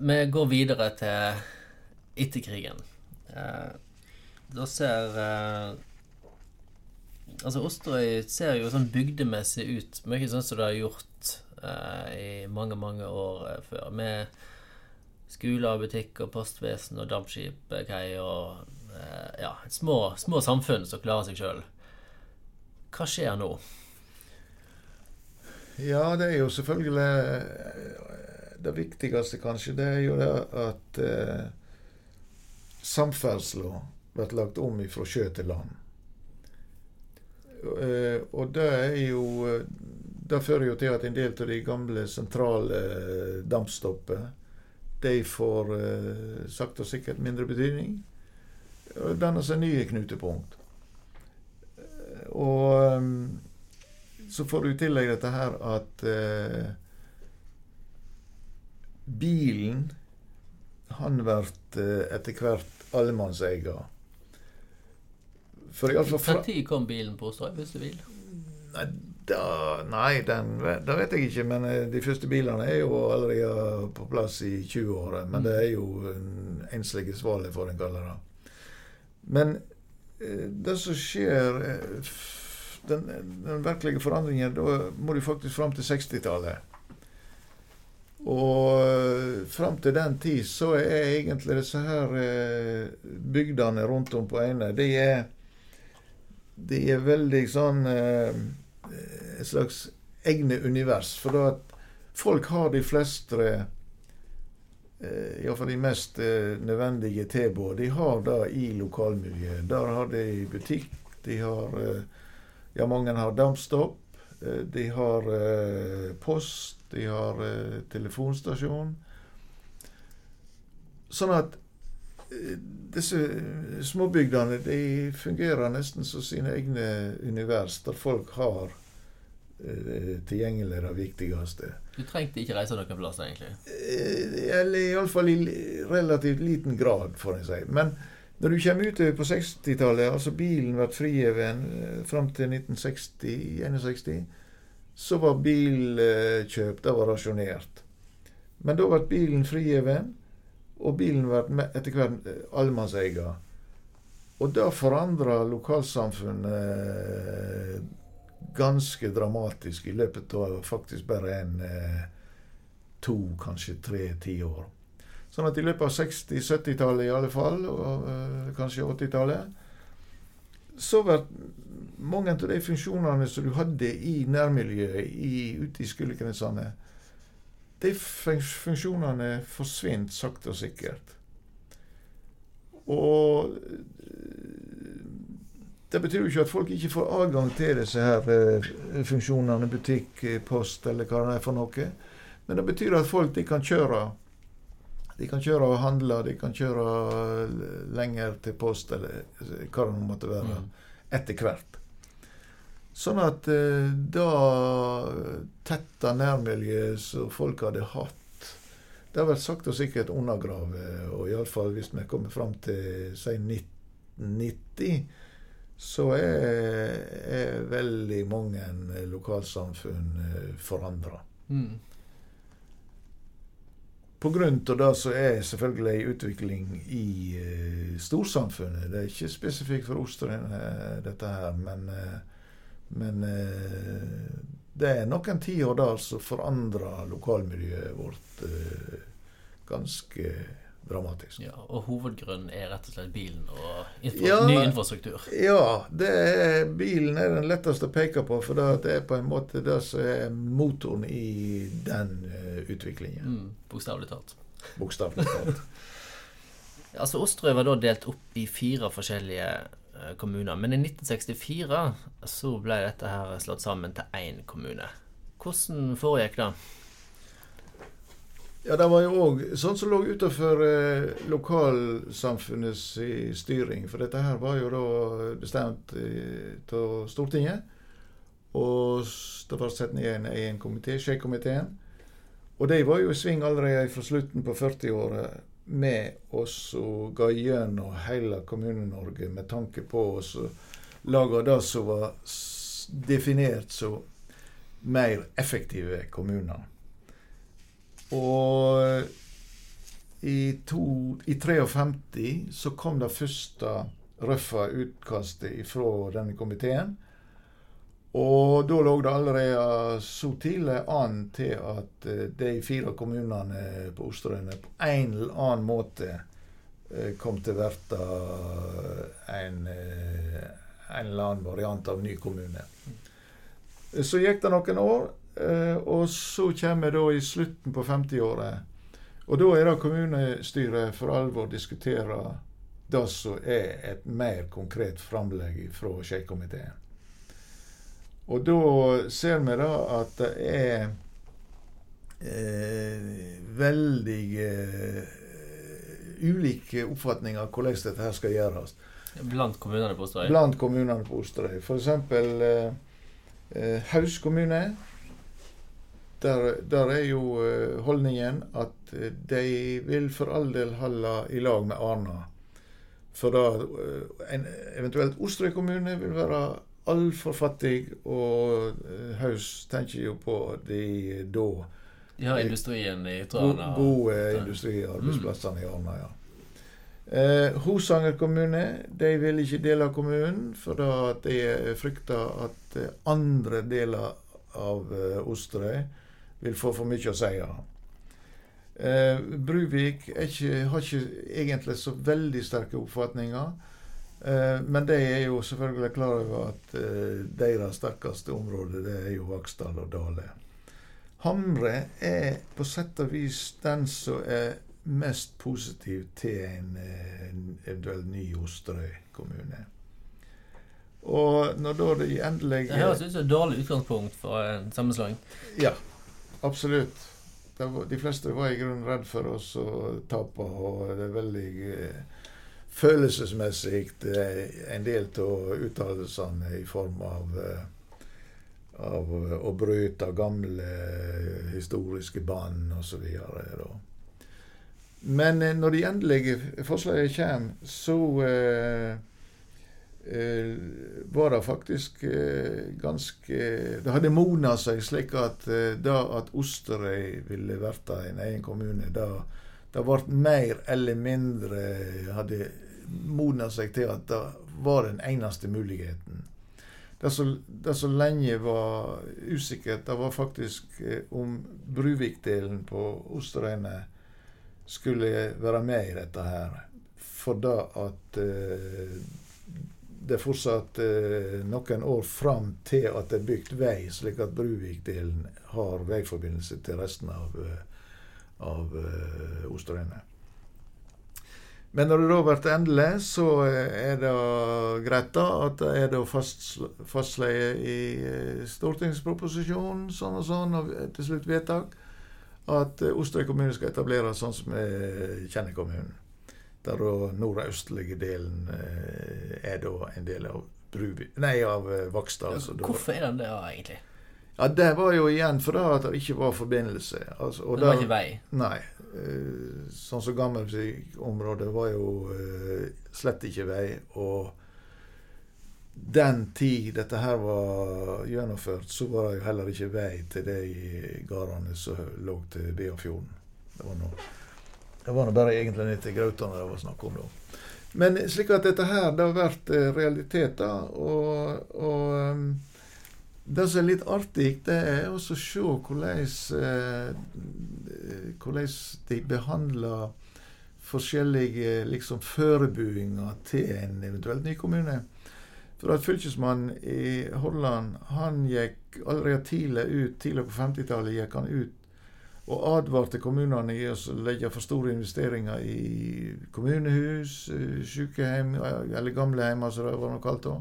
vi går videre til etterkrigen. Eh, da ser eh, Altså, Osterøy ser jo sånn bygdemessig ut, mye sånn som det har gjort eh, i mange, mange år før. Med skoler, butikk og postvesen og dampskipkai og ja, små, små samfunn som klarer seg sjøl. Hva skjer nå? Ja, det er jo selvfølgelig Det viktigste, kanskje, det er jo det at eh, samferdsla blir lagt om fra sjø til land. Eh, og det er jo Det fører jo til at en del av de gamle sentrale eh, dampstoppene de får eh, sakte og sikkert mindre betydning. Og danner seg nye knutepunkt. Eh, Og eh, så får du i tillegg dette her at eh, bilen han blir eh, etter hvert allemannseie. For iallfall Når kom bilen på Osterøy, hvis du vil? Nei, da, nei den, det vet jeg ikke. Men eh, de første bilene er jo allerede på plass i 20-åra. Men det er jo en enslige svale, får en kalle det. Men eh, det som skjer den, den virkelige forandringen, da må du faktisk fram til 60-tallet. Og eh, fram til den tid så er egentlig disse her eh, bygdene rundt om på Eine, de er de er veldig sånn eh, Et slags egne univers. For da at folk har de fleste Iallfall de mest nødvendige tilbud. De har det i lokalmiljøet. Der har de butikk, de har Ja, mange har dampstopp. Eh, De har eh, post, de har eh, telefonstasjon. Sånn at disse småbygdene de fungerer nesten som sine egne univers, der folk har eh, tilgjengelig det viktigste. Du trengte ikke reise noen plass, egentlig. Eller iallfall i relativt liten grad, får en si. Men når du kommer utover på 60-tallet, altså bilen ble frigiven eh, fram til 1960-61, så var bilkjøp det var rasjonert. Men da ble bilen frigiven, og bilen ble etter hvert eh, allemannseie. Og det forandra lokalsamfunnet eh, ganske dramatisk i løpet av faktisk bare en to, kanskje tre tiår. Sånn at i løpet av 60-, 70-tallet i alle fall, og øh, kanskje 80-tallet, så blir mange av de funksjonene som du hadde i nærmiljøet, i, ute i skolekretsene, de funksjonene forsvinner sakte og sikkert. Og øh, det betyr jo ikke at folk ikke får adgang til disse her øh, funksjonene, butikk, eh, post eller hva det er for noe. Men det betyr at folk de kan kjøre de kan kjøre og handle, de kan kjøre lenger til post, eller hva det nå måtte være, Mm. etter hvert. Sånn at eh, da tetta nærmiljøet som folk hadde hatt, det har vært sakte og sikkert undergravet. Og iallfall hvis vi kommer fram til si 1990, så er, er veldig mange lokalsamfunn eh, forandra. Mm. Av det så er selvfølgelig en utvikling i uh, storsamfunnet. Det er ikke spesifikt for Osterøy, uh, dette her, men, uh, men eh, det er noen tiår der som forandrer lokalmiljøet vårt ganske dramatisk. Ja, og hovedgrunnen er rett og slett bilen og infra Ja. ny infrastruktur. Ja, det er, bilen er den letteste å peke på, for det er på en måte det som er motoren i den eh, utviklingen. Mm, Bokstavelig talt. Bokstavelig talt. Altså, Osterøy var da delt opp i fire forskjellige eh, kommuner. Men i 1964 så ble dette her slått sammen til én kommune. Hvordan foregikk det? Ja, det var jo òg sånn som lå utenfor eh, lokalsamfunnets styring. For dette her var jo da bestemt av Stortinget. Og det var satt ned en egen komité, Skjeggkomiteen. Og de var jo i sving allerede fra slutten på 40-året med oss og ga gjennom hele Kommune-Norge med tanke på å lage det som var definert som mer effektive kommuner. Og i, to, i 53 så kom det første røffa utkastet fra denne komiteen. Og da lå det allerede så tidlig an til at eh, de fire kommunene på Osterøyene på en eller annen måte eh, kom til å bli en, eh, en eller annen variant av ny kommune. Så gikk det noen år, og så kommer da i slutten på 50-året. Og da er det kommunestyret for alvor diskuterer det som er et mer konkret framlegg fra Skei-komiteen. Og da ser vi da at det er eh, veldig eh, ulike oppfatninger av hvordan dette her skal gjøres. Blant kommunene på Osterøy? Blant kommunene på Osterøy. F.eks. Eh, eh, Haus kommune. Der, der, er jo eh, holdningen at eh, de vil for all del holde i lag med Arna. For da en eventuelt Osterøy kommune vil være altfor fattig, og eh, Haus tenker jo på de da De har industrien i Trana. Gode industriarbeidsplassene i Arna, ja. Eh, Hosanger kommune de vil ikke dele kommunen, for da de frykter at eh, andre deler av eh, Osterøy vil få for mye å si. Eh, Bruvik ikke, har ikke egentlig så veldig sterke oppfatninger. Eh, men de er jo selvfølgelig klar over at eh, deres sterkeste område det er jo Vaksdal og Dale. Hamre er på sett og vis den som er mest positiv til en, eh, en eventuell ny Osterøy kommune. Og når da de endelig Det høres ut som et dårlig utgangspunkt for en sammenslåing. Ja, absolutt. de fleste var i grunnen redd for oss å tape, og det er veldig følelsesmessig eh, en del av uttalelsene i form av, eh, av å bryte gamle historiske bånd osv. Men eh, når de endelige forslagene kommer, så eh, eh, var det faktisk eh, ganske Det hadde modna seg slik at da at Osterøy ville bli en egen kommune, det ble mer eller mindre hadde modna seg til at det var den eneste muligheten. Det som lenge var usikkert, det var faktisk eh, om Bruvik-delen på Osterøyene skulle være med i dette her. For da at eh, det er fortsatt eh, noen år fram til at det er bygd vei, slik at Bruvik-delen har veiforbindelse til resten av eh, av eh, Osterøyene. Men når det da blir endelig, så er det greit da at det er da fastleie i uh, stortingsproposisjonen, sånn og sånn, og til slutt vedtak, at Osterøy kommune skal etableres sånn som vi kjenner kommunen. Der da nordøstlige delen er da en del av Bruby, nei, av Vaksdal. Altså, Hvorfor er den det, egentlig? Ja, Det var jo igjen fordi at det ikke var forbindelse. Altså, det var der, ikke vei? Nei. Uh, sånn som Gammelmusikkområdet var jo slett ikke vei. Og den tid dette her var gjennomført, så var det jo heller ikke vei til de gårdene som lå til Beafjorden. Det var nå det var nå bare egentlig ned til Grautane det var snakk om da. Men slik at dette her det har vært uh, realiteter. Og, og um, det som er litt artig, det er også å se hvordan, eh, hvordan de behandler forskjellige liksom, forberedelser til en eventuelt ny kommune. For at Fylkesmannen i Hordaland han gikk allerede tidlig ut, tidlig på 50-tallet gikk han ut og advarte kommunene i å legge for store investeringer i kommunehus, eh, sykehjem, eller gamlehjem, som det var noe kalt da.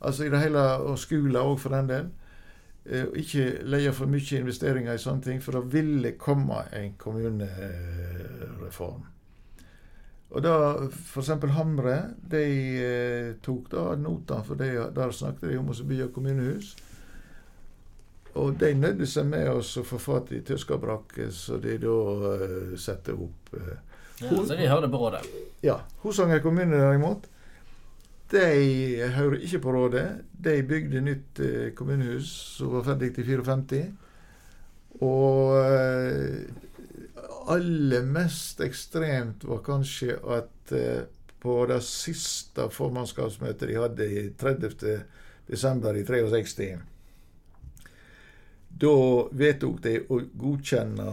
Altså i det hele, og skoler òg, for den del. Eh, ikke legge for mye investeringer i sånne ting, for det ville komme en kommunereform. Og da f.eks. Hamre de eh, tok da nota, for de, der snakket de om å bygge kommunehus. Og de nødde seg med oss å få fatt i tyskerbrakke, så de da uh, satte opp. Uh, ja, så de hørte på rådet? Ja. Hosanger kommune, derimot, de hører ikke på rådet. De bygde nytt uh, kommunehus som var ferdig til 54. Og uh, aller mest ekstremt var kanskje at på det siste formannskapsmøtet de hadde i 30. desember i 63, da vedtok de å godkjenne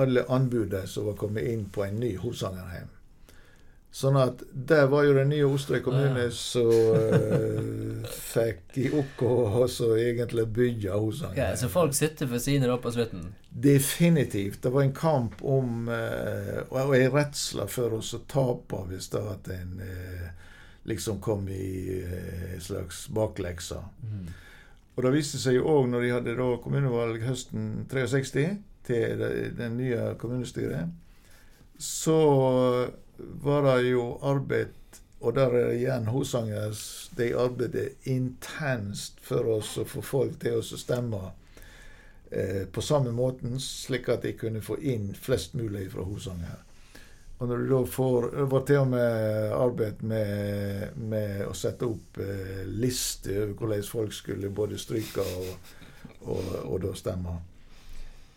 alle anbudene som var kommet inn på en ny Hosangerheim. Sånn at der var jo den nye Osterøy kommune som uh, fikk i oppgave å egentlig bygge Hosangerheim. Okay, så folk sitter for sine da på slutten? Definitivt. Det var en kamp om uh, Og en redsel for å tape hvis det at en uh, liksom kom i uh, slags baklekser. Mm. Og det viste seg jo òg når de hadde kommunevalg høsten 63 til det, det nye kommunestyret, så var det jo arbeid Og der er igjen Hosangers De arbeidet intenst for oss å få folk til å stemme eh, på samme måten, slik at de kunne få inn flest mulig fra Hosanger. Og når du da får Det var til og med arbeid med, med å sette opp eh, lister over hvordan folk skulle både stryke og, og, og da stemme.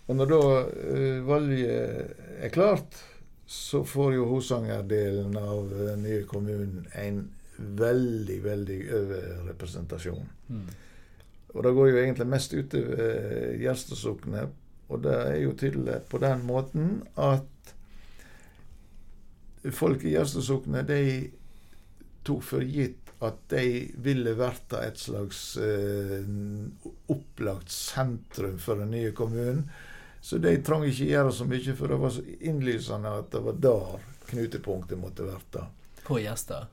Og når da eh, valget er klart så får jo Hosanger-delen av den nye kommunen en veldig, veldig overrepresentasjon. Mm. Og det går jo egentlig mest utover Gjerstadsokkene. Og det er jo tydelig på den måten at folk i Gjerstadsokkene de tok for gitt at de ville bli et slags eh, opplagt sentrum for den nye kommunen. Så de trang ikke gjøre så mye, for det var så innlysende at det var der knutepunktet måtte være. På Gjerstad?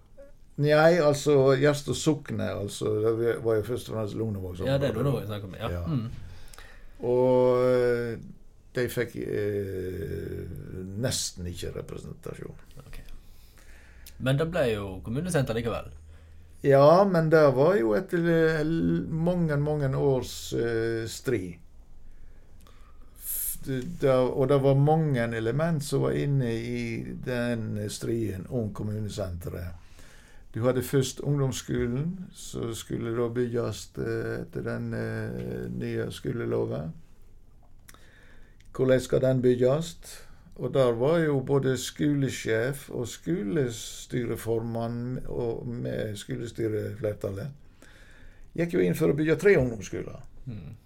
Nei, altså Gjerstad sokne. Altså, det var jo først og fremst Lugnevåg. Ja, det er Lugnevåg snakk om. Ja. ja. Mm. Og eh, de fikk eh, nesten ikke representasjon. Okay. Men det ble jo kommunesenter likevel? Ja, men det var jo etter mange, mange års eh, strid det, og det var mange element som var inne i den striden om kommunesenteret. Du hadde først ungdomsskolen, som skulle da bygges eh, etter den eh, nye skoleloven. Hvordan skal den bygges? Og der var jo både skolesjef og skolestyreformann og med skolestyreflertallet gikk jo inn for å bygge tre ungdomsskoler. Mm.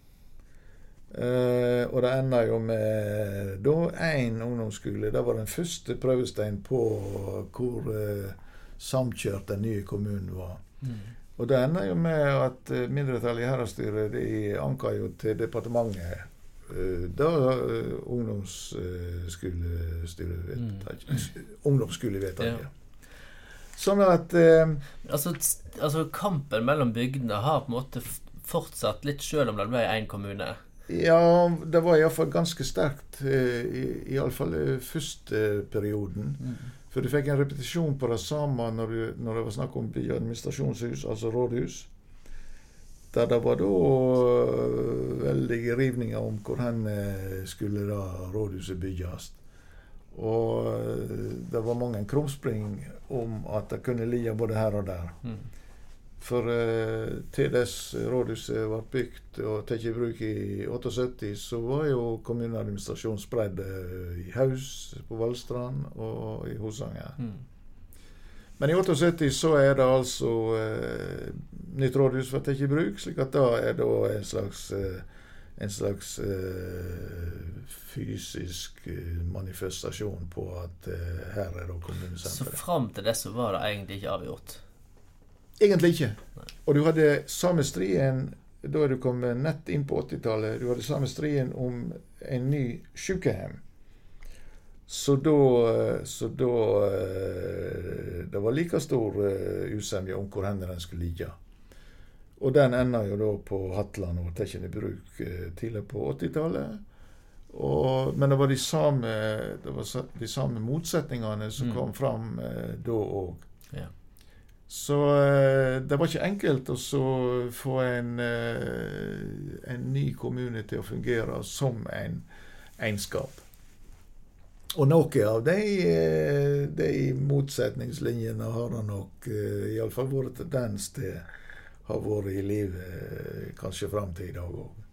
Uh, og det enda jo med da én ungdomsskole. Det var den første prøvestein på hvor uh, samkjørt den nye kommunen var. Mm. Og det enda jo med at uh, mindretallet i herredsstyret anka jo til departementet uh, da mm. Ungdomsskolevedtaket. Ja. Sånn at altså, altså, kampen mellom bygdene har på en måte fortsatt litt, sjøl om det ble én kommune? Ja, det var iallfall ganske sterkt. Eh, Iallfall første perioden. Mm. For du fikk en repetisjon på det samme når, du, når det var snakk om byadministrasjonshus, altså rådhus. Der det var da eh, veldige rivninger om hvor hen eh, skulle da rådhuset bygges. Og det var mange krumspring om at det kunne ligge både her og der. Mm. For uh, til dess rådhuset ble bygd og tatt i bruk i 78, så var jo kommuneadministrasjonen spredd i Haus, på Valstrand og i Hosanger. Mm. Men i 78 så er det altså uh, nytt rådhus for tatt i bruk, slik at da er det en slags en slags fysisk manifestasjon på at her er det kommunesenteret. Så fram til det så var det egentlig ikke avgjort? Egentlig ikke. Og du hadde samme striden da er du kommet nett inn på 80-tallet. Du hadde samme striden om en ny sykehjem. Så da, så da eh, Det var like stor eh, usemje om hvor hen den skulle ligge. Og den enda jo da på Hatland og tatt i bruk eh, tidlig på 80-tallet. Men det var de samme, det var de samme motsetningene som mm. kom fram da òg. Ja. Så eh, det var ikke enkelt å få en, eh, en, ny kommune til å fungere som en egenskap. Og noen av de, eh, de motsetningslinjene har det nok iallfall vært tendens til har vært i livet kanskje fram til i dag òg.